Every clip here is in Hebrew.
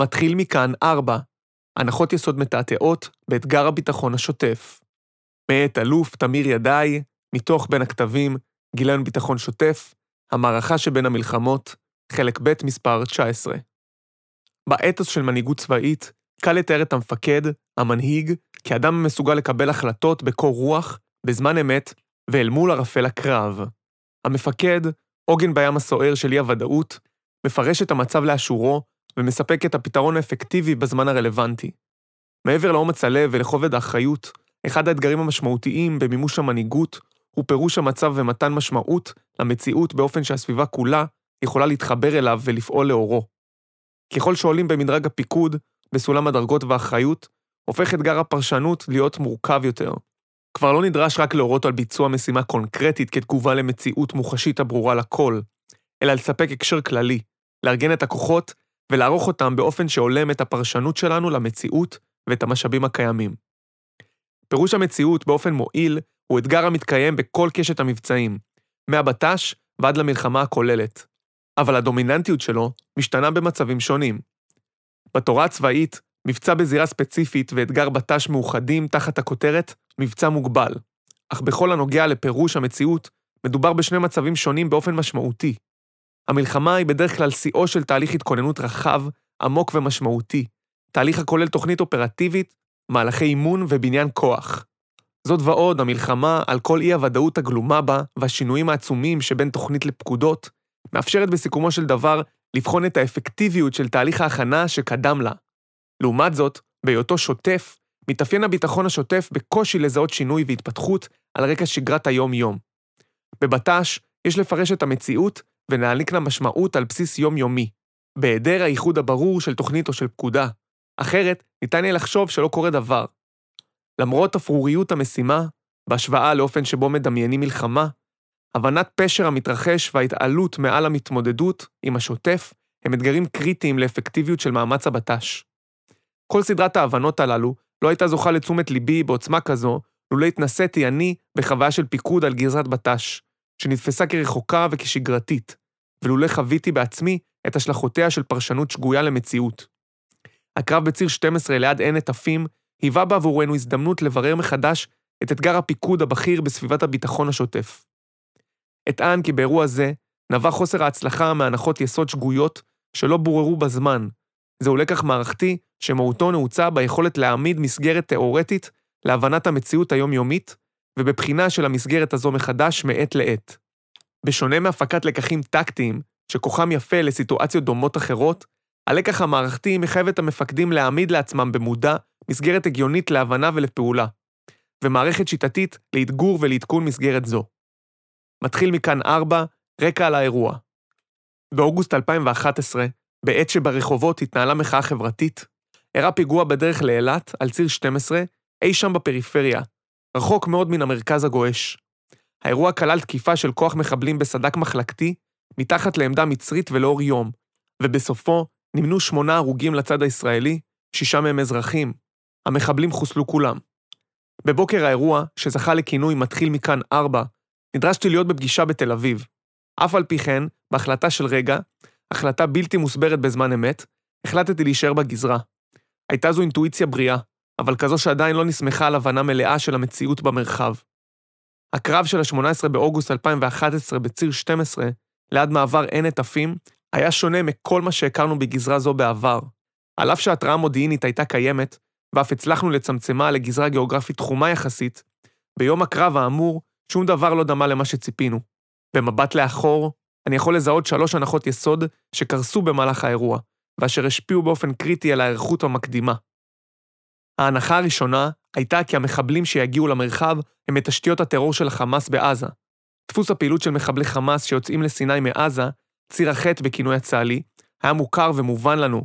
מתחיל מכאן 4. הנחות יסוד מתעתעות באתגר הביטחון השוטף. מאת אלוף תמיר ידעי, מתוך בין הכתבים, גיליון ביטחון שוטף, המערכה שבין המלחמות, חלק ב' מספר 19. באתוס של מנהיגות צבאית, קל לתאר את המפקד, המנהיג, כאדם המסוגל לקבל החלטות בקור רוח, בזמן אמת, ואל מול ערפל הקרב. המפקד, עוגן בים הסוער של אי-הוודאות, מפרש את המצב לאשורו ומספק את הפתרון האפקטיבי בזמן הרלוונטי. מעבר לאומץ הלב ולכובד האחריות, אחד האתגרים המשמעותיים במימוש המנהיגות הוא פירוש המצב ומתן משמעות למציאות באופן שהסביבה כולה יכולה להתחבר אליו ולפעול לאורו. ככל שעולים במדרג הפיקוד, בסולם הדרגות והאחריות, הופך אתגר הפרשנות להיות מורכב יותר. כבר לא נדרש רק להורות על ביצוע משימה קונקרטית כתגובה למציאות מוחשית הברורה לכל, אלא לספק הקשר כללי, לארגן את הכוחות ולערוך אותם באופן שהולם את הפרשנות שלנו למציאות ואת המשאבים הקיימים. פירוש המציאות באופן מועיל הוא אתגר המתקיים בכל קשת המבצעים, מהבט"ש ועד למלחמה הכוללת. אבל הדומיננטיות שלו משתנה במצבים שונים. בתורה הצבאית, מבצע בזירה ספציפית ואתגר בט"ש מאוחדים תחת הכותרת מבצע מוגבל. אך בכל הנוגע לפירוש המציאות, מדובר בשני מצבים שונים באופן משמעותי. המלחמה היא בדרך כלל שיאו של תהליך התכוננות רחב, עמוק ומשמעותי, תהליך הכולל תוכנית אופרטיבית, מהלכי אימון ובניין כוח. זאת ועוד, המלחמה, על כל אי-הוודאות הגלומה בה והשינויים העצומים שבין תוכנית לפקודות, מאפשרת בסיכומו של דבר לבחון את האפקטיביות של תהליך ההכנה שקדם לה. לעומת זאת, בהיותו שוטף, מתאפיין הביטחון השוטף בקושי לזהות שינוי והתפתחות על רקע שגרת היום-יום. בבט"ש יש לפרש את המציאות ולהעניק לה משמעות על בסיס יומיומי, בהיעדר האיחוד הברור של תוכנית או של פקודה. אחרת, ניתן יהיה לחשוב שלא קורה דבר. למרות אפרוריות המשימה, בהשוואה לאופן שבו מדמיינים מלחמה, הבנת פשר המתרחש וההתעלות מעל המתמודדות עם השוטף הם אתגרים קריטיים לאפקטיביות של מאמץ הבט"ש. כל סדרת ההבנות הללו לא הייתה זוכה לתשומת ליבי בעוצמה כזו, לולא התנסיתי אני בחוויה של פיקוד על גזרת בט"ש, שנתפסה כרחוקה וכשגרתית, ולולא חוויתי בעצמי את השלכותיה של פרשנות שגויה למציאות. הקרב בציר 12 ליד עין נטפים היווה בעבורנו הזדמנות לברר מחדש את אתגר הפיקוד הבכיר בסביבת הביטחון השוטף. אטען כי באירוע זה נבע חוסר ההצלחה מהנחות יסוד שגויות שלא בוררו בזמן. זהו לקח מערכתי שמהותו נעוצה ביכולת להעמיד מסגרת תאורטית להבנת המציאות היומיומית, ובבחינה של המסגרת הזו מחדש מעת לעת. בשונה מהפקת לקחים טקטיים, שכוחם יפה לסיטואציות דומות אחרות, הלקח המערכתי מחייב את המפקדים להעמיד לעצמם במודע מסגרת הגיונית להבנה ולפעולה, ומערכת שיטתית לאתגור ולעדכון מסגרת זו. מתחיל מכאן 4, רקע על האירוע. באוגוסט 2011, בעת שברחובות התנהלה מחאה חברתית, אירע פיגוע בדרך לאילת, על ציר 12, אי שם בפריפריה, רחוק מאוד מן המרכז הגועש. האירוע כלל תקיפה של כוח מחבלים בסדק מחלקתי, מתחת לעמדה מצרית ולאור יום, ובסופו נמנו שמונה הרוגים לצד הישראלי, שישה מהם אזרחים. המחבלים חוסלו כולם. בבוקר האירוע, שזכה לכינוי מתחיל מכאן 4, נדרשתי להיות בפגישה בתל אביב. אף על פי כן, בהחלטה של רגע, החלטה בלתי מוסברת בזמן אמת, החלטתי להישאר בגזרה. הייתה זו אינטואיציה בריאה, אבל כזו שעדיין לא נסמכה על הבנה מלאה של המציאות במרחב. הקרב של ה-18 באוגוסט 2011 בציר 12, ליד מעבר עין נטפים, היה שונה מכל מה שהכרנו בגזרה זו בעבר. על אף שההתראה המודיעינית הייתה קיימת, ואף הצלחנו לצמצמה לגזרה גיאוגרפית תחומה יחסית, ביום הקרב האמור, שום דבר לא דמה למה שציפינו. במבט לאחור, אני יכול לזהות שלוש הנחות יסוד שקרסו במהלך האירוע, ואשר השפיעו באופן קריטי על ההיערכות המקדימה. ההנחה הראשונה הייתה כי המחבלים שיגיעו למרחב הם מתשתיות הטרור של החמאס בעזה. דפוס הפעילות של מחבלי חמאס שיוצאים לסיני מעזה, ציר החטא בכינוי הצה"לי, היה מוכר ומובן לנו.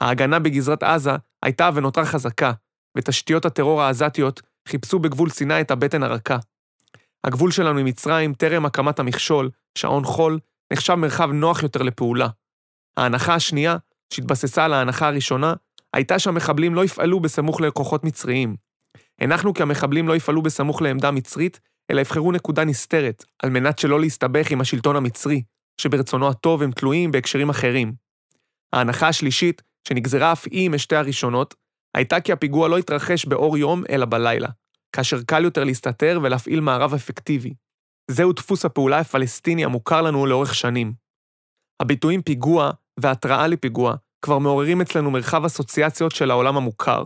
ההגנה בגזרת עזה הייתה ונותרה חזקה, ותשתיות הטרור העזתיות חיפשו בגבול סיני את הבטן הרכה. הגבול שלנו עם מצרים, טרם הקמת המכשול, שעון חול, נחשב מרחב נוח יותר לפעולה. ההנחה השנייה, שהתבססה על ההנחה הראשונה, הייתה שהמחבלים לא יפעלו בסמוך לכוחות מצריים. הנחנו כי המחבלים לא יפעלו בסמוך לעמדה מצרית, אלא יבחרו נקודה נסתרת, על מנת שלא להסתבך עם השלטון המצרי, שברצונו הטוב הם תלויים בהקשרים אחרים. ההנחה השלישית, שנגזרה אף היא משתי הראשונות, הייתה כי הפיגוע לא התרחש באור יום אלא בלילה, כאשר קל יותר להסתתר ולהפעיל מערב אפקטיבי. זהו דפוס הפעולה הפלסטיני המוכר לנו לאורך שנים. הביטויים פיגוע והתראה לפיגוע כבר מעוררים אצלנו מרחב אסוציאציות של העולם המוכר.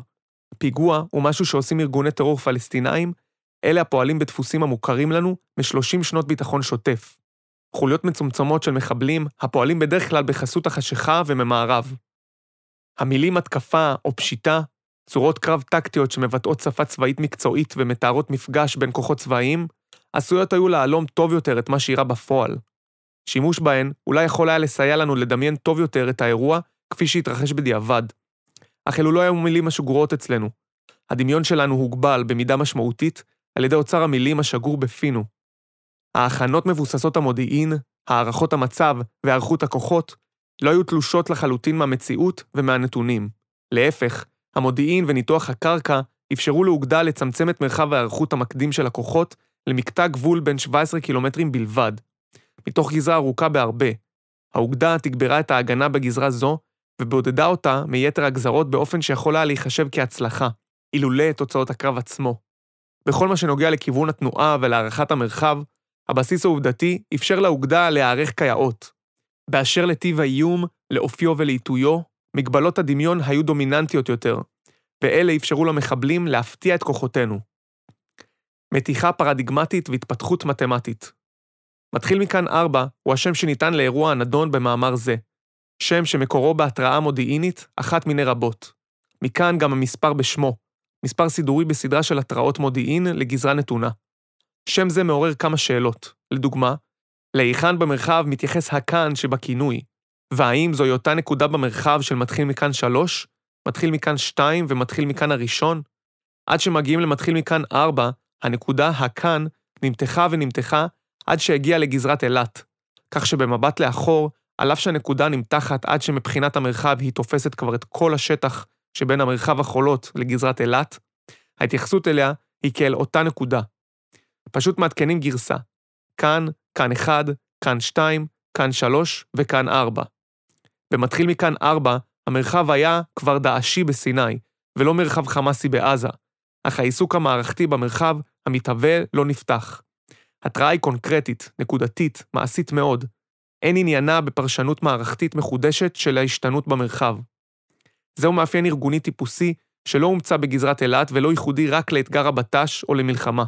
פיגוע הוא משהו שעושים ארגוני טרור פלסטינאים, אלה הפועלים בדפוסים המוכרים לנו מ-30 שנות ביטחון שוטף. חוליות מצומצמות של מחבלים הפועלים בדרך כלל בחסות החשיכה וממערב. המילים התקפה או פשיטה, צורות קרב טקטיות שמבטאות שפה צבאית מקצועית ומתארות מפגש בין כוחות צבאיים, עשויות היו להלום טוב יותר את מה שאירע בפועל. שימוש בהן אולי יכול היה לסייע לנו לדמיין טוב יותר את האירוע כפי שהתרחש בדיעבד. אך אלו לא היו מילים השגורות אצלנו. הדמיון שלנו הוגבל במידה משמעותית על ידי אוצר המילים השגור בפינו. ההכנות מבוססות המודיעין, הערכות המצב והיערכות הכוחות לא היו תלושות לחלוטין מהמציאות ומהנתונים. להפך, המודיעין וניתוח הקרקע אפשרו לאוגדה לצמצם את מרחב ההיערכות המקדים של הכוחות למקטע גבול בין 17 קילומטרים בלבד, מתוך גזרה ארוכה בהרבה. האוגדה תגברה את ההגנה בגזרה זו, ובודדה אותה מיתר הגזרות באופן שיכול היה להיחשב כהצלחה, אילולא תוצאות הקרב עצמו. בכל מה שנוגע לכיוון התנועה ולהערכת המרחב, הבסיס העובדתי אפשר לאוגדה להיערך כיאות. באשר לטיב האיום, לאופיו ולעיתויו, מגבלות הדמיון היו דומיננטיות יותר, ואלה אפשרו למחבלים להפתיע את כוחותינו. מתיחה פרדיגמטית והתפתחות מתמטית. מתחיל מכאן 4 הוא השם שניתן לאירוע הנדון במאמר זה. שם שמקורו בהתראה מודיעינית, אחת מיני רבות. מכאן גם המספר בשמו, מספר סידורי בסדרה של התראות מודיעין לגזרה נתונה. שם זה מעורר כמה שאלות. לדוגמה, להיכן במרחב מתייחס הכאן שבכינוי, והאם זוהי אותה נקודה במרחב של מתחיל מכאן 3, מתחיל מכאן 2 ומתחיל מכאן הראשון? עד שמגיעים למתחיל מכאן 4, הנקודה הכאן נמתחה ונמתחה עד שהגיעה לגזרת אילת, כך שבמבט לאחור, על אף שהנקודה נמתחת עד שמבחינת המרחב היא תופסת כבר את כל השטח שבין המרחב החולות לגזרת אילת, ההתייחסות אליה היא כאל אותה נקודה. פשוט מעדכנים גרסה. כאן, כאן 1, כאן 2, כאן 3 וכאן 4. במתחיל מכאן 4, המרחב היה כבר דאעשי בסיני, ולא מרחב חמאסי בעזה, אך העיסוק המערכתי במרחב המתהווה לא נפתח. התראה היא קונקרטית, נקודתית, מעשית מאוד. אין עניינה בפרשנות מערכתית מחודשת של ההשתנות במרחב. זהו מאפיין ארגוני טיפוסי שלא הומצא בגזרת אילת ולא ייחודי רק לאתגר הבט"ש או למלחמה.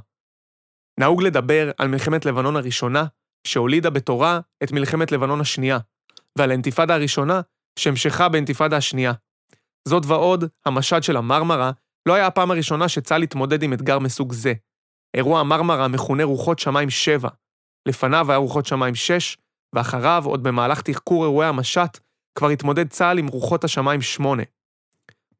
נהוג לדבר על מלחמת לבנון הראשונה, שהולידה בתורה את מלחמת לבנון השנייה, ועל האינתיפאדה הראשונה, שהמשכה באינתיפאדה השנייה. זאת ועוד, המשד של המרמרה לא היה הפעם הראשונה שצה"ל התמודד עם אתגר מסוג זה. אירוע המרמרה מכונה רוחות שמיים 7. לפניו היה רוחות שמיים 6, ואחריו, עוד במהלך תחקור אירועי המשט, כבר התמודד צה"ל עם רוחות השמיים 8.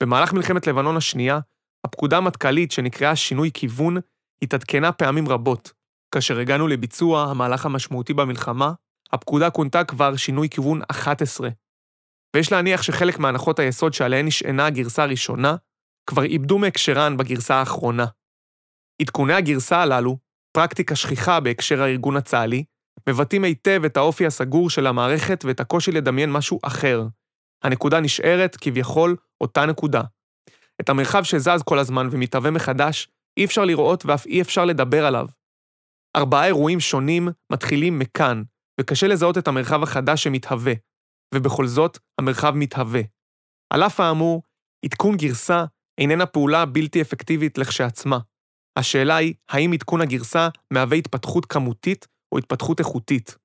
במהלך מלחמת לבנון השנייה, הפקודה המטכ"לית שנקראה שינוי כיוון, התעדכנה פעמים רבות. כאשר הגענו לביצוע המהלך המשמעותי במלחמה, הפקודה כונתה כבר שינוי כיוון 11. ויש להניח שחלק מהנחות היסוד שעליהן נשענה הגרסה הראשונה, כבר איבדו מהקשרן בגרסה האחרונה. עדכוני הגרסה הללו, פרקטיקה שכיחה בהקשר הארגון הצה"לי, מבטאים היטב את האופי הסגור של המערכת ואת הקושי לדמיין משהו אחר. הנקודה נשארת, כביכול, אותה נקודה. את המרחב שזז כל הזמן ומתהווה מחדש, אי אפשר לראות ואף אי אפשר לדבר עליו. ארבעה אירועים שונים מתחילים מכאן, וקשה לזהות את המרחב החדש שמתהווה, ובכל זאת, המרחב מתהווה. על אף האמור, עדכון גרסה איננה פעולה בלתי אפקטיבית לכשעצמה. השאלה היא, האם עדכון הגרסה מהווה התפתחות כמותית או התפתחות איכותית?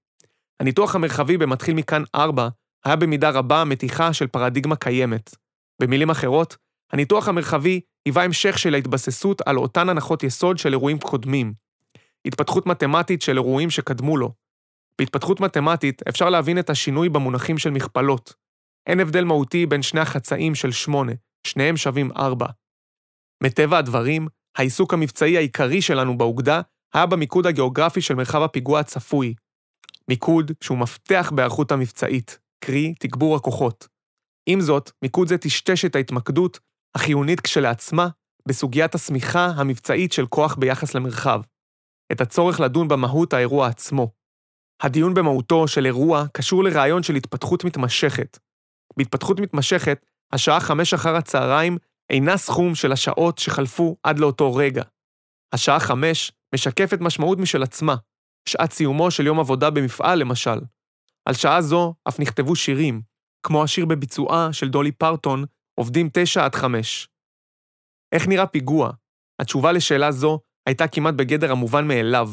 הניתוח המרחבי במתחיל מכאן 4 היה במידה רבה מתיחה של פרדיגמה קיימת. במילים אחרות, הניתוח המרחבי היווה המשך של ההתבססות על אותן הנחות יסוד של אירועים קודמים. התפתחות מתמטית של אירועים שקדמו לו. בהתפתחות מתמטית אפשר להבין את השינוי במונחים של מכפלות. אין הבדל מהותי בין שני החצאים של 8, שניהם שווים 4. מטבע הדברים, העיסוק המבצעי העיקרי שלנו באוגדה היה במיקוד הגיאוגרפי של מרחב הפיגוע הצפוי. מיקוד שהוא מפתח בהיערכות המבצעית, קרי תגבור הכוחות. עם זאת, מיקוד זה טשטש את ההתמקדות, החיונית כשלעצמה, בסוגיית השמיכה המבצעית של כוח ביחס למרחב. את הצורך לדון במהות האירוע עצמו. הדיון במהותו של אירוע קשור לרעיון של התפתחות מתמשכת. בהתפתחות מתמשכת, השעה חמש אחר הצהריים אינה סכום של השעות שחלפו עד לאותו רגע. השעה חמש משקפת משמעות משל עצמה, שעת סיומו של יום עבודה במפעל למשל. על שעה זו אף נכתבו שירים, כמו השיר בביצועה של דולי פרטון, עובדים תשע עד חמש. איך נראה פיגוע? התשובה לשאלה זו הייתה כמעט בגדר המובן מאליו.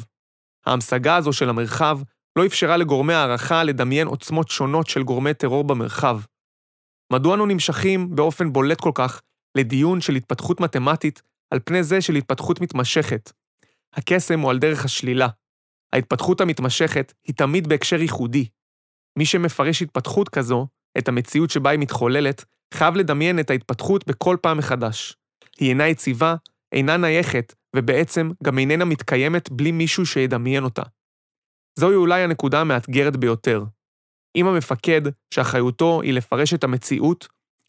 ההמשגה הזו של המרחב לא אפשרה לגורמי הערכה לדמיין עוצמות שונות של גורמי טרור במרחב. מדוע אנו נמשכים באופן בולט כל כך לדיון של התפתחות מתמטית על פני זה של התפתחות מתמשכת? הקסם הוא על דרך השלילה. ההתפתחות המתמשכת היא תמיד בהקשר ייחודי. מי שמפרש התפתחות כזו, את המציאות שבה היא מתחוללת, חייב לדמיין את ההתפתחות בכל פעם מחדש. היא אינה יציבה, אינה נייחת, ובעצם גם איננה מתקיימת בלי מישהו שידמיין אותה. זוהי אולי הנקודה המאתגרת ביותר. אם המפקד, שאחריותו היא לפרש את המציאות,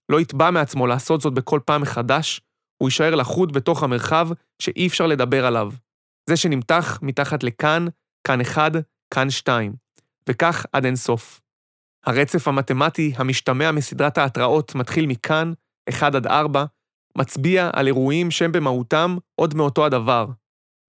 לא יתבע מעצמו לעשות זאת בכל פעם מחדש, הוא יישאר לחוד בתוך המרחב שאי אפשר לדבר עליו. זה שנמתח מתחת לכאן, כאן אחד, כאן שתיים. וכך עד אין סוף. הרצף המתמטי המשתמע מסדרת ההתראות מתחיל מכאן, 1 עד 4, מצביע על אירועים שהם במהותם עוד מאותו הדבר.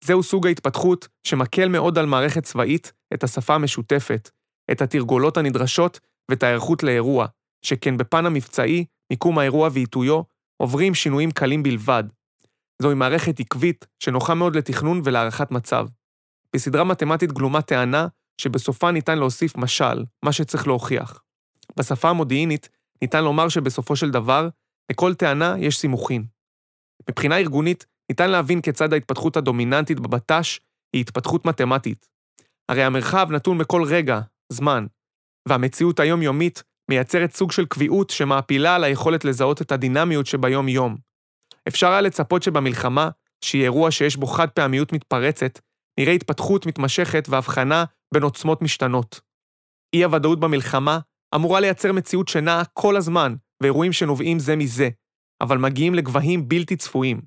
זהו סוג ההתפתחות שמקל מאוד על מערכת צבאית את השפה המשותפת, את התרגולות הנדרשות ואת ההיערכות לאירוע, שכן בפן המבצעי, מיקום האירוע ועיתויו, עוברים שינויים קלים בלבד. זוהי מערכת עקבית שנוחה מאוד לתכנון ולהערכת מצב. בסדרה מתמטית גלומה טענה שבסופה ניתן להוסיף משל, מה שצריך להוכיח. בשפה המודיעינית ניתן לומר שבסופו של דבר, לכל טענה יש סימוכין. מבחינה ארגונית, ניתן להבין כיצד ההתפתחות הדומיננטית בבט"ש היא התפתחות מתמטית. הרי המרחב נתון בכל רגע, זמן, והמציאות היומיומית מייצרת סוג של קביעות שמעפילה על היכולת לזהות את הדינמיות שביום-יום. אפשר היה לצפות שבמלחמה, שהיא אירוע שיש בו חד פעמיות מתפרצת, נראה התפתחות מתמשכת והבחנה בין עוצמות משתנות. אי-הוודאות במלחמה אמורה לייצר מציאות שנעה כל הזמן, ואירועים שנובעים זה מזה, אבל מגיעים לגבהים בלתי צפויים.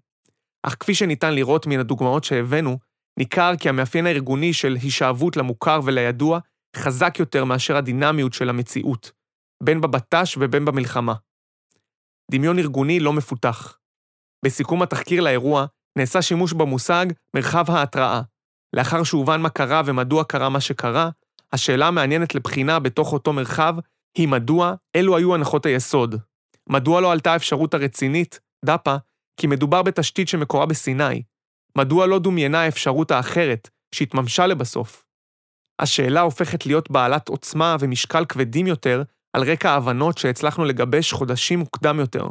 אך כפי שניתן לראות מן הדוגמאות שהבאנו, ניכר כי המאפיין הארגוני של הישאבות למוכר ולידוע חזק יותר מאשר הדינמיות של המציאות, בין בבט"ש ובין במלחמה. דמיון ארגוני לא מפותח. בסיכום התחקיר לאירוע, נעשה שימוש במושג מרחב ההתראה. לאחר שהובן מה קרה ומדוע קרה מה שקרה, השאלה המעניינת לבחינה בתוך אותו מרחב היא מדוע אלו היו הנחות היסוד. מדוע לא עלתה האפשרות הרצינית, דפ"א, כי מדובר בתשתית שמקורה בסיני? מדוע לא דומיינה האפשרות האחרת, שהתממשה לבסוף? השאלה הופכת להיות בעלת עוצמה ומשקל כבדים יותר על רקע ההבנות שהצלחנו לגבש חודשים מוקדם יותר.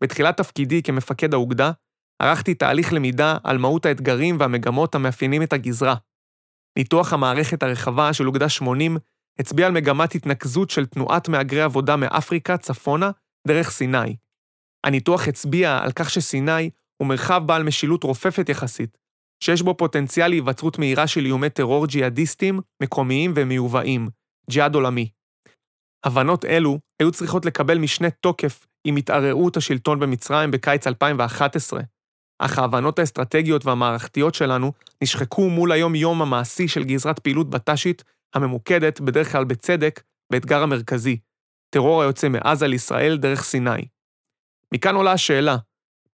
בתחילת תפקידי כמפקד האוגדה, ערכתי תהליך למידה על מהות האתגרים והמגמות המאפיינים את הגזרה. ניתוח המערכת הרחבה של אוגדה 80 הצביע על מגמת התנקזות של תנועת מהגרי עבודה מאפריקה צפונה דרך סיני. הניתוח הצביע על כך שסיני הוא מרחב בעל משילות רופפת יחסית, שיש בו פוטנציאל להיווצרות מהירה של איומי טרור ג'יהאדיסטים, מקומיים ומיובאים, ג'יהאד עולמי. הבנות אלו היו צריכות לקבל משנה תוקף עם התערערות השלטון במצרים בקיץ 2011, אך ההבנות האסטרטגיות והמערכתיות שלנו נשחקו מול היום-יום המעשי של גזרת פעילות בט"שית הממוקדת, בדרך כלל בצדק, באתגר המרכזי, טרור היוצא מעזה לישראל דרך סיני. מכאן עולה השאלה,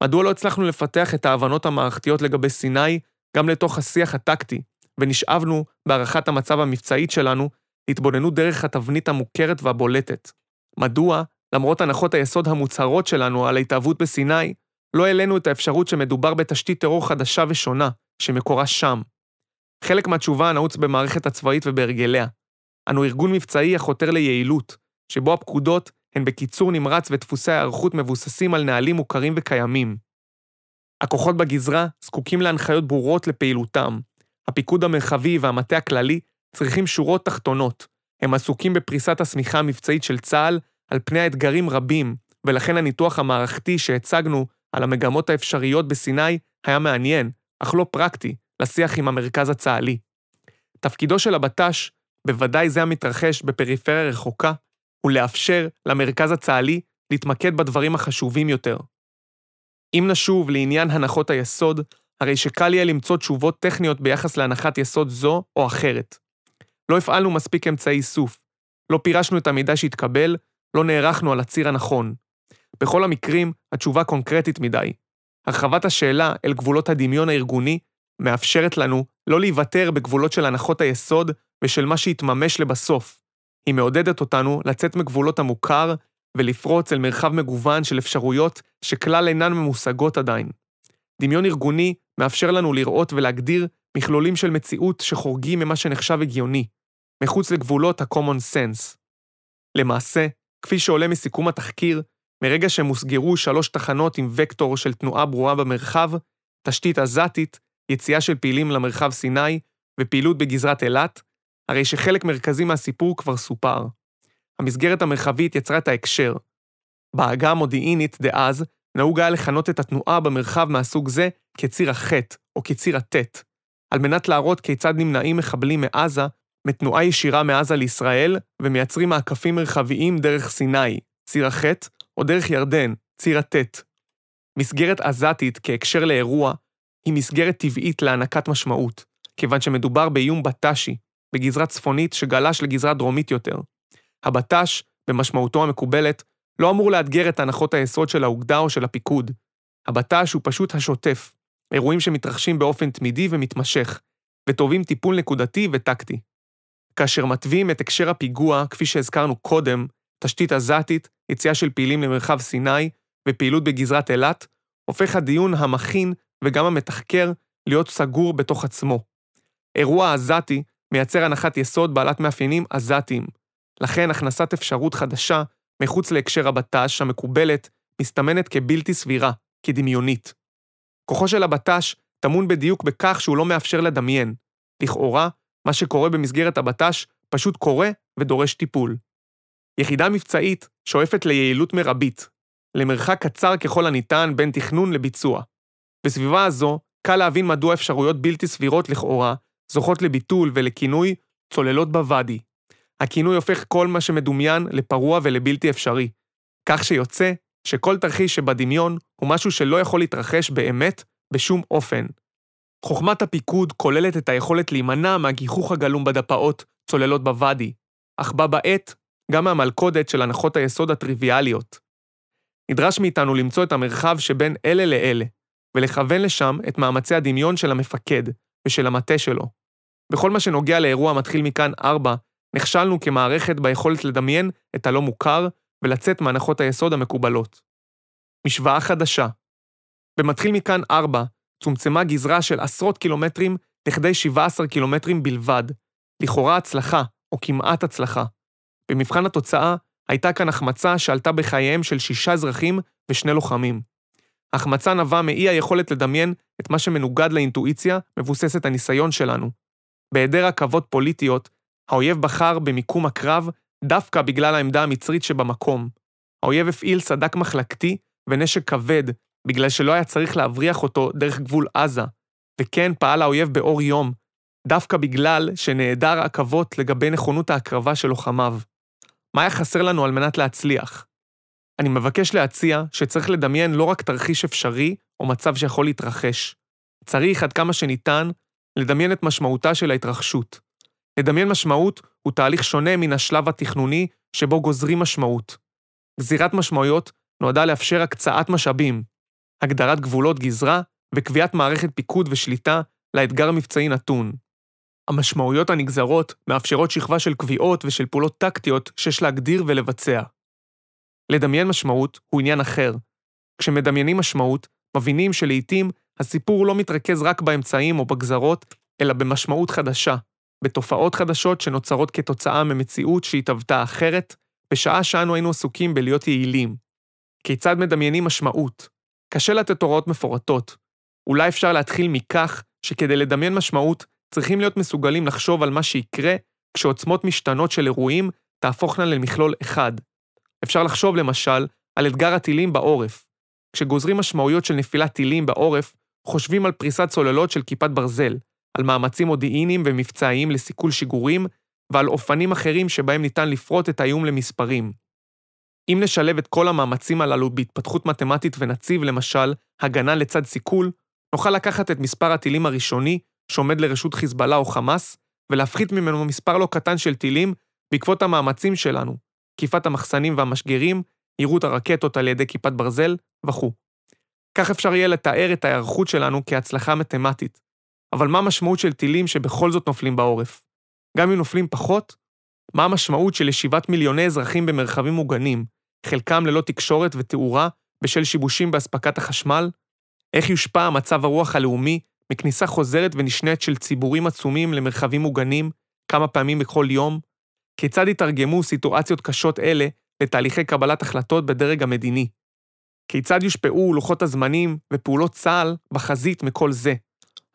מדוע לא הצלחנו לפתח את ההבנות המערכתיות לגבי סיני גם לתוך השיח הטקטי, ונשאבנו, בהערכת המצב המבצעית שלנו, להתבוננות דרך התבנית המוכרת והבולטת? מדוע, למרות הנחות היסוד המוצהרות שלנו על ההתאהבות בסיני, לא העלינו את האפשרות שמדובר בתשתית טרור חדשה ושונה, שמקורה שם. חלק מהתשובה נעוץ במערכת הצבאית ובהרגליה. אנו ארגון מבצעי החותר ליעילות, שבו הפקודות הן בקיצור נמרץ ודפוסי ההיערכות מבוססים על נהלים מוכרים וקיימים. הכוחות בגזרה זקוקים להנחיות ברורות לפעילותם. הפיקוד המרחבי והמטה הכללי צריכים שורות תחתונות. הם עסוקים בפריסת השמיכה המבצעית של צה"ל על פני האתגרים רבים, ולכן הניתוח המערכתי שהצגנו על המגמות האפשריות בסיני היה מעניין, אך לא פרקטי, לשיח עם המרכז הצה"לי. תפקידו של הבט"ש, בוודאי זה המתרחש בפריפריה רחוקה, הוא לאפשר למרכז הצה"לי להתמקד בדברים החשובים יותר. אם נשוב לעניין הנחות היסוד, הרי שקל יהיה למצוא תשובות טכניות ביחס להנחת יסוד זו או אחרת. לא הפעלנו מספיק אמצעי איסוף, לא פירשנו את המידע שהתקבל, לא נערכנו על הציר הנכון. בכל המקרים, התשובה קונקרטית מדי. הרחבת השאלה אל גבולות הדמיון הארגוני מאפשרת לנו לא להיוותר בגבולות של הנחות היסוד ושל מה שיתממש לבסוף. היא מעודדת אותנו לצאת מגבולות המוכר ולפרוץ אל מרחב מגוון של אפשרויות שכלל אינן ממושגות עדיין. דמיון ארגוני מאפשר לנו לראות ולהגדיר מכלולים של מציאות שחורגים ממה שנחשב הגיוני, מחוץ לגבולות ה-common sense. למעשה, כפי שעולה מסיכום התחקיר, מרגע שהם הוסגרו שלוש תחנות עם וקטור של תנועה ברורה במרחב, תשתית עזתית, יציאה של פעילים למרחב סיני ופעילות בגזרת אילת, הרי שחלק מרכזי מהסיפור כבר סופר. המסגרת המרחבית יצרה את ההקשר. בעגה המודיעינית דאז, נהוג היה לכנות את התנועה במרחב מהסוג זה כציר החטא או כציר הטט, על מנת להראות כיצד נמנעים מחבלים מעזה מתנועה ישירה מעזה לישראל ומייצרים מעקפים מרחביים דרך סיני, ציר החטא, או דרך ירדן, ציר הטט. מסגרת עזתית כהקשר לאירוע היא מסגרת טבעית להענקת משמעות, כיוון שמדובר באיום בט"שי, בגזרה צפונית שגלש לגזרה דרומית יותר. הבט"ש, במשמעותו המקובלת, לא אמור לאתגר את הנחות היסוד של האוגדה או של הפיקוד. הבט"ש הוא פשוט השוטף, אירועים שמתרחשים באופן תמידי ומתמשך, וטובים טיפול נקודתי וטקטי. כאשר מתווים את הקשר הפיגוע, כפי שהזכרנו קודם, תשתית עזתית, יציאה של פעילים למרחב סיני ופעילות בגזרת אילת, הופך הדיון המכין וגם המתחקר להיות סגור בתוך עצמו. אירוע עזתי מייצר הנחת יסוד בעלת מאפיינים עזתיים, לכן הכנסת אפשרות חדשה מחוץ להקשר הבט"ש המקובלת מסתמנת כבלתי סבירה, כדמיונית. כוחו של הבט"ש טמון בדיוק בכך שהוא לא מאפשר לדמיין. לכאורה, מה שקורה במסגרת הבט"ש פשוט קורה ודורש טיפול. יחידה מבצעית שואפת ליעילות מרבית, למרחק קצר ככל הניתן בין תכנון לביצוע. בסביבה הזו, קל להבין מדוע אפשרויות בלתי סבירות לכאורה זוכות לביטול ולכינוי צוללות בוואדי. הכינוי הופך כל מה שמדומיין לפרוע ולבלתי אפשרי, כך שיוצא שכל תרחיש שבדמיון הוא משהו שלא יכול להתרחש באמת בשום אופן. חוכמת הפיקוד כוללת את היכולת להימנע מהגיחוך הגלום בדפאות צוללות בוואדי, אך בה בעת גם מהמלכודת של הנחות היסוד הטריוויאליות. נדרש מאיתנו למצוא את המרחב שבין אלה לאלה, ולכוון לשם את מאמצי הדמיון של המפקד ושל המטה שלו. בכל מה שנוגע לאירוע המתחיל מכאן 4, נכשלנו כמערכת ביכולת לדמיין את הלא מוכר ולצאת מהנחות היסוד המקובלות. משוואה חדשה. במתחיל מכאן 4, צומצמה גזרה של עשרות קילומטרים לכדי 17 קילומטרים בלבד, לכאורה הצלחה, או כמעט הצלחה. במבחן התוצאה, הייתה כאן החמצה שעלתה בחייהם של שישה אזרחים ושני לוחמים. החמצה נבעה מאי היכולת לדמיין את מה שמנוגד לאינטואיציה מבוססת הניסיון שלנו. בהיעדר עכבות פוליטיות, האויב בחר במיקום הקרב דווקא בגלל העמדה המצרית שבמקום. האויב הפעיל סדק מחלקתי ונשק כבד, בגלל שלא היה צריך להבריח אותו דרך גבול עזה, וכן פעל האויב באור יום, דווקא בגלל שנעדר עכבות לגבי נכונות ההקרבה של לוחמיו. מה היה חסר לנו על מנת להצליח? אני מבקש להציע שצריך לדמיין לא רק תרחיש אפשרי או מצב שיכול להתרחש. צריך עד כמה שניתן לדמיין את משמעותה של ההתרחשות. לדמיין משמעות הוא תהליך שונה מן השלב התכנוני שבו גוזרים משמעות. גזירת משמעויות נועדה לאפשר הקצאת משאבים, הגדרת גבולות גזרה וקביעת מערכת פיקוד ושליטה לאתגר מבצעי נתון. המשמעויות הנגזרות מאפשרות שכבה של קביעות ושל פעולות טקטיות שיש להגדיר ולבצע. לדמיין משמעות הוא עניין אחר. כשמדמיינים משמעות, מבינים שלעיתים הסיפור לא מתרכז רק באמצעים או בגזרות, אלא במשמעות חדשה, בתופעות חדשות שנוצרות כתוצאה ממציאות שהתהוותה אחרת, בשעה שאנו היינו עסוקים בלהיות יעילים. כיצד מדמיינים משמעות? קשה לתת הוראות מפורטות. אולי אפשר להתחיל מכך שכדי לדמיין משמעות, צריכים להיות מסוגלים לחשוב על מה שיקרה כשעוצמות משתנות של אירועים תהפוכנה למכלול אחד. אפשר לחשוב למשל על אתגר הטילים בעורף. כשגוזרים משמעויות של נפילת טילים בעורף, חושבים על פריסת צוללות של כיפת ברזל, על מאמצים מודיעיניים ומבצעיים לסיכול שיגורים, ועל אופנים אחרים שבהם ניתן לפרוט את האיום למספרים. אם נשלב את כל המאמצים הללו בהתפתחות מתמטית ונציב, למשל, הגנה לצד סיכול, נוכל לקחת את מספר הטילים הראשוני, שעומד לרשות חיזבאללה או חמאס, ולהפחית ממנו מספר לא קטן של טילים בעקבות המאמצים שלנו, תקיפת המחסנים והמשגרים, יירוט הרקטות על ידי כיפת ברזל וכו'. כך אפשר יהיה לתאר את ההיערכות שלנו כהצלחה מתמטית. אבל מה המשמעות של טילים שבכל זאת נופלים בעורף? גם אם נופלים פחות, מה המשמעות של ישיבת מיליוני אזרחים במרחבים מוגנים, חלקם ללא תקשורת ותאורה בשל שיבושים באספקת החשמל? איך יושפע מצב הרוח הלאומי מכניסה חוזרת ונשנית של ציבורים עצומים למרחבים מוגנים, כמה פעמים בכל יום? כיצד יתרגמו סיטואציות קשות אלה לתהליכי קבלת החלטות בדרג המדיני? כיצד יושפעו לוחות הזמנים ופעולות צה"ל בחזית מכל זה?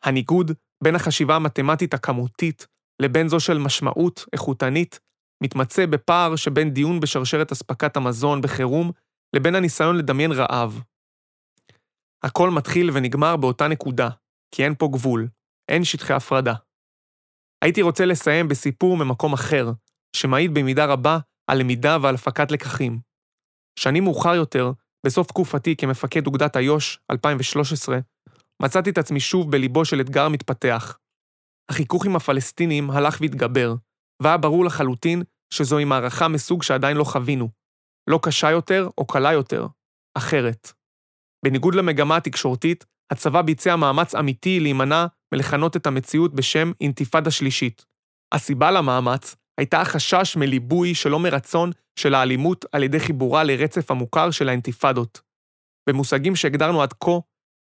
הניגוד בין החשיבה המתמטית הכמותית לבין זו של משמעות איכותנית מתמצא בפער שבין דיון בשרשרת אספקת המזון בחירום לבין הניסיון לדמיין רעב. הכל מתחיל ונגמר באותה נקודה, כי אין פה גבול, אין שטחי הפרדה. הייתי רוצה לסיים בסיפור ממקום אחר, שמעיד במידה רבה על למידה ועל הפקת לקחים. שנים מאוחר יותר, בסוף תקופתי כמפקד אוגדת איו"ש, 2013, מצאתי את עצמי שוב בליבו של אתגר מתפתח. החיכוך עם הפלסטינים הלך והתגבר, והיה ברור לחלוטין שזוהי מערכה מסוג שעדיין לא חווינו. לא קשה יותר או קלה יותר, אחרת. בניגוד למגמה התקשורתית, הצבא ביצע מאמץ אמיתי להימנע מלכנות את המציאות בשם אינתיפאדה שלישית. הסיבה למאמץ הייתה החשש מליבוי שלא מרצון של האלימות על ידי חיבורה לרצף המוכר של האינתיפאדות. במושגים שהגדרנו עד כה,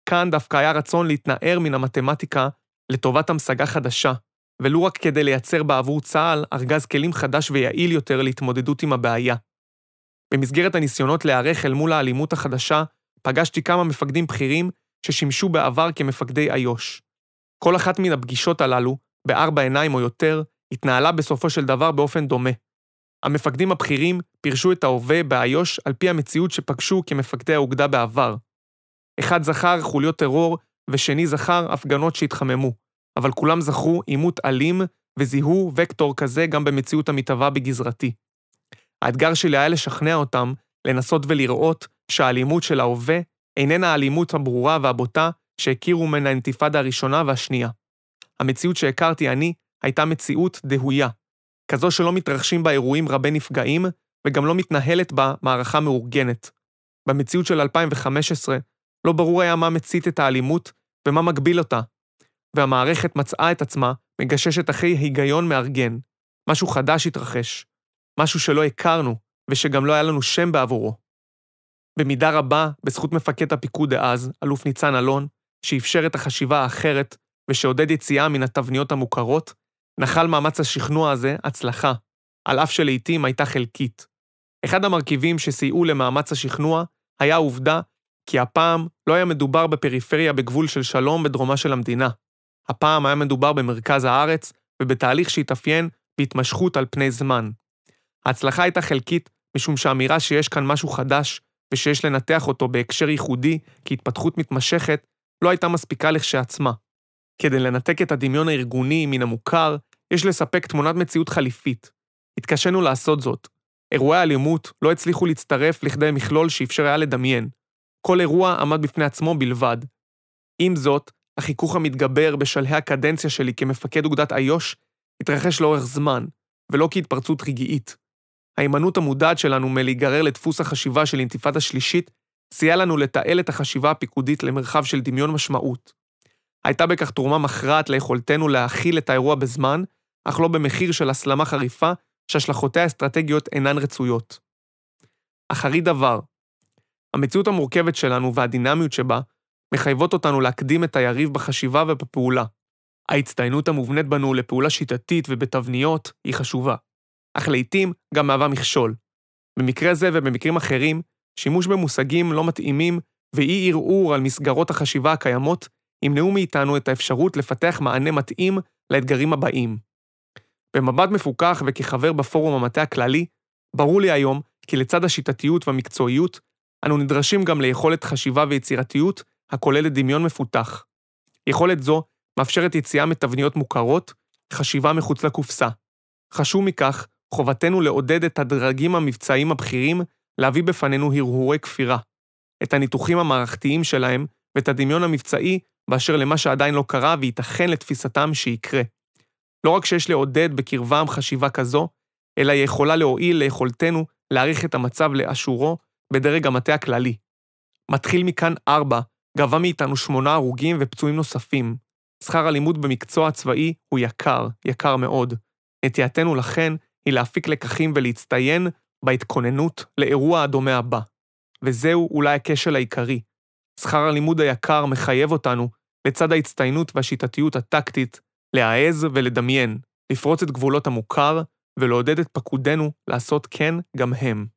כאן דווקא היה רצון להתנער מן המתמטיקה לטובת המשגה חדשה, ולו רק כדי לייצר בעבור צה"ל ארגז כלים חדש ויעיל יותר להתמודדות עם הבעיה. במסגרת הניסיונות להיערך אל מול האלימות החדשה, פגשתי כמה מפקדים בכירים ששימשו בעבר כמפקדי איו"ש. כל אחת מן הפגישות הללו, בארבע עיניים או יותר, התנהלה בסופו של דבר באופן דומה. המפקדים הבכירים פירשו את ההווה באיו"ש על פי המציאות שפגשו כמפקדי האוגדה בעבר. אחד זכר חוליות טרור ושני זכר הפגנות שהתחממו, אבל כולם זכרו עימות אלים וזיהו וקטור כזה גם במציאות המתהווה בגזרתי. האתגר שלי היה לשכנע אותם לנסות ולראות שהאלימות של ההווה איננה האלימות הברורה והבוטה שהכירו מן האינתיפאדה הראשונה והשנייה. המציאות שהכרתי אני הייתה מציאות דהויה, כזו שלא מתרחשים בה אירועים רבי נפגעים, וגם לא מתנהלת בה מערכה מאורגנת. במציאות של 2015, לא ברור היה מה מצית את האלימות ומה מגביל אותה, והמערכת מצאה את עצמה מגששת אחרי היגיון מארגן. משהו חדש התרחש, משהו שלא הכרנו, ושגם לא היה לנו שם בעבורו. במידה רבה, בזכות מפקד הפיקוד דאז, אלוף ניצן אלון, שאפשר את החשיבה האחרת ושעודד יציאה מן התבניות המוכרות, נחל מאמץ השכנוע הזה הצלחה, על אף שלעיתים הייתה חלקית. אחד המרכיבים שסייעו למאמץ השכנוע היה העובדה כי הפעם לא היה מדובר בפריפריה בגבול של שלום בדרומה של המדינה. הפעם היה מדובר במרכז הארץ ובתהליך שהתאפיין בהתמשכות על פני זמן. ההצלחה הייתה חלקית משום שהאמירה שיש כאן משהו חדש ושיש לנתח אותו בהקשר ייחודי כהתפתחות מתמשכת לא הייתה מספיקה לכשעצמה. כדי לנתק את הדמיון הארגוני מן המוכר, יש לספק תמונת מציאות חליפית. התקשינו לעשות זאת. אירועי האלימות לא הצליחו להצטרף לכדי מכלול שאפשר היה לדמיין. כל אירוע עמד בפני עצמו בלבד. עם זאת, החיכוך המתגבר בשלהי הקדנציה שלי כמפקד אוגדת איו"ש התרחש לאורך זמן, ולא כהתפרצות רגעית. ההימנעות המודעת שלנו מלהיגרר לדפוס החשיבה של אינתיפאדה שלישית, סייע לנו לתעל את החשיבה הפיקודית למרחב של דמיון משמעות. הייתה בכך תרומה מכרעת ליכולתנו להכיל את האירוע בזמן, אך לא במחיר של הסלמה חריפה שהשלכותיה האסטרטגיות אינן רצויות. אחרית דבר, המציאות המורכבת שלנו והדינמיות שבה מחייבות אותנו להקדים את היריב בחשיבה ובפעולה. ההצטיינות המובנית בנו לפעולה שיטתית ובתבניות היא חשובה, אך לעיתים גם מהווה מכשול. במקרה זה ובמקרים אחרים, שימוש במושגים לא מתאימים ואי ערעור על מסגרות החשיבה הקיימות ימנעו מאיתנו את האפשרות לפתח מענה מתאים לאתגרים הבאים. במבט מפוקח וכחבר בפורום המטה הכללי, ברור לי היום כי לצד השיטתיות והמקצועיות, אנו נדרשים גם ליכולת חשיבה ויצירתיות הכוללת דמיון מפותח. יכולת זו מאפשרת יציאה מתבניות מוכרות, חשיבה מחוץ לקופסה. חשוב מכך, חובתנו לעודד את הדרגים המבצעיים הבכירים להביא בפנינו הרהורי כפירה, את הניתוחים המערכתיים שלהם ואת הדמיון המבצעי באשר למה שעדיין לא קרה וייתכן לתפיסתם שיקרה. לא רק שיש לעודד בקרבם חשיבה כזו, אלא היא יכולה להועיל ליכולתנו להעריך את המצב לאשורו בדרג המטה הכללי. מתחיל מכאן 4, גבה מאיתנו שמונה הרוגים ופצועים נוספים. שכר הלימוד במקצוע הצבאי הוא יקר, יקר מאוד. נטייתנו לכן היא להפיק לקחים ולהצטיין בהתכוננות לאירוע הדומה הבא. וזהו אולי הכשל העיקרי. שכר הלימוד היקר מחייב אותנו, לצד ההצטיינות והשיטתיות הטקטית, להעז ולדמיין, לפרוץ את גבולות המוכר ולעודד את פקודינו לעשות כן גם הם.